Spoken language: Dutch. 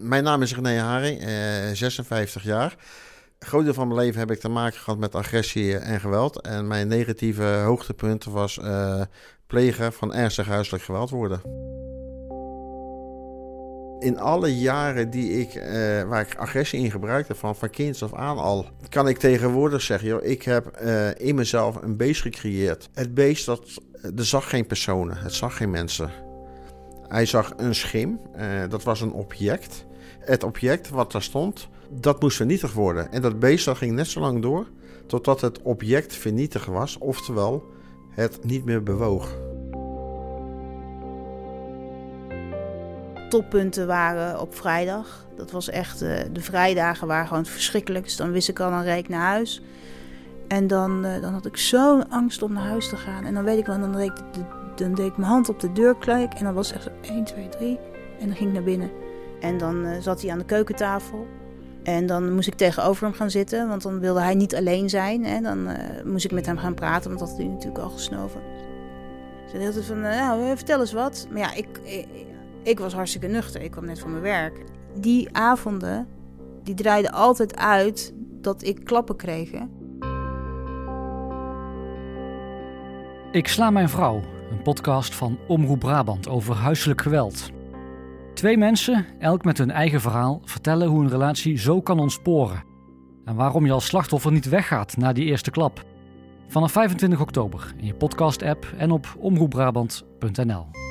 Mijn naam is René Haring, eh, 56 jaar. Een groot deel van mijn leven heb ik te maken gehad met agressie en geweld. En mijn negatieve hoogtepunt was eh, plegen van ernstig huiselijk geweld worden. In alle jaren die ik, eh, waar ik agressie in gebruikte, van, van kinds af aan al, kan ik tegenwoordig zeggen, joh, ik heb eh, in mezelf een beest gecreëerd. Het beest, dat, er zag geen personen, het zag geen mensen. Hij zag een schim, eh, dat was een object. Het object wat daar stond, dat moest vernietigd worden. En dat beest ging net zo lang door, totdat het object vernietigd was, oftewel het niet meer bewoog. toppunten waren op vrijdag. Dat was echt, uh, de vrijdagen waren gewoon verschrikkelijk. Dus dan wist ik al, dan reed ik naar huis. En dan, uh, dan had ik zo'n angst om naar huis te gaan. En dan weet ik wel, dan deed ik, de, dan deed ik mijn hand op de deurkluik. En dan was het echt zo 1, 2, 3. En dan ging ik naar binnen. En dan uh, zat hij aan de keukentafel. En dan moest ik tegenover hem gaan zitten, want dan wilde hij niet alleen zijn. Hè. Dan moest ik met hem gaan praten, want dat had hij natuurlijk al gesnoven. Ze dus van, nou, vertel eens wat. Maar ja, ik, ik ik was hartstikke nuchter. Ik kwam net van mijn werk. Die avonden, die draaiden altijd uit dat ik klappen kreeg. Ik sla mijn vrouw. Een podcast van Omroep Brabant over huiselijk geweld. Twee mensen, elk met hun eigen verhaal, vertellen hoe een relatie zo kan ontsporen. En waarom je als slachtoffer niet weggaat na die eerste klap. Vanaf 25 oktober in je podcast-app en op omroepbrabant.nl.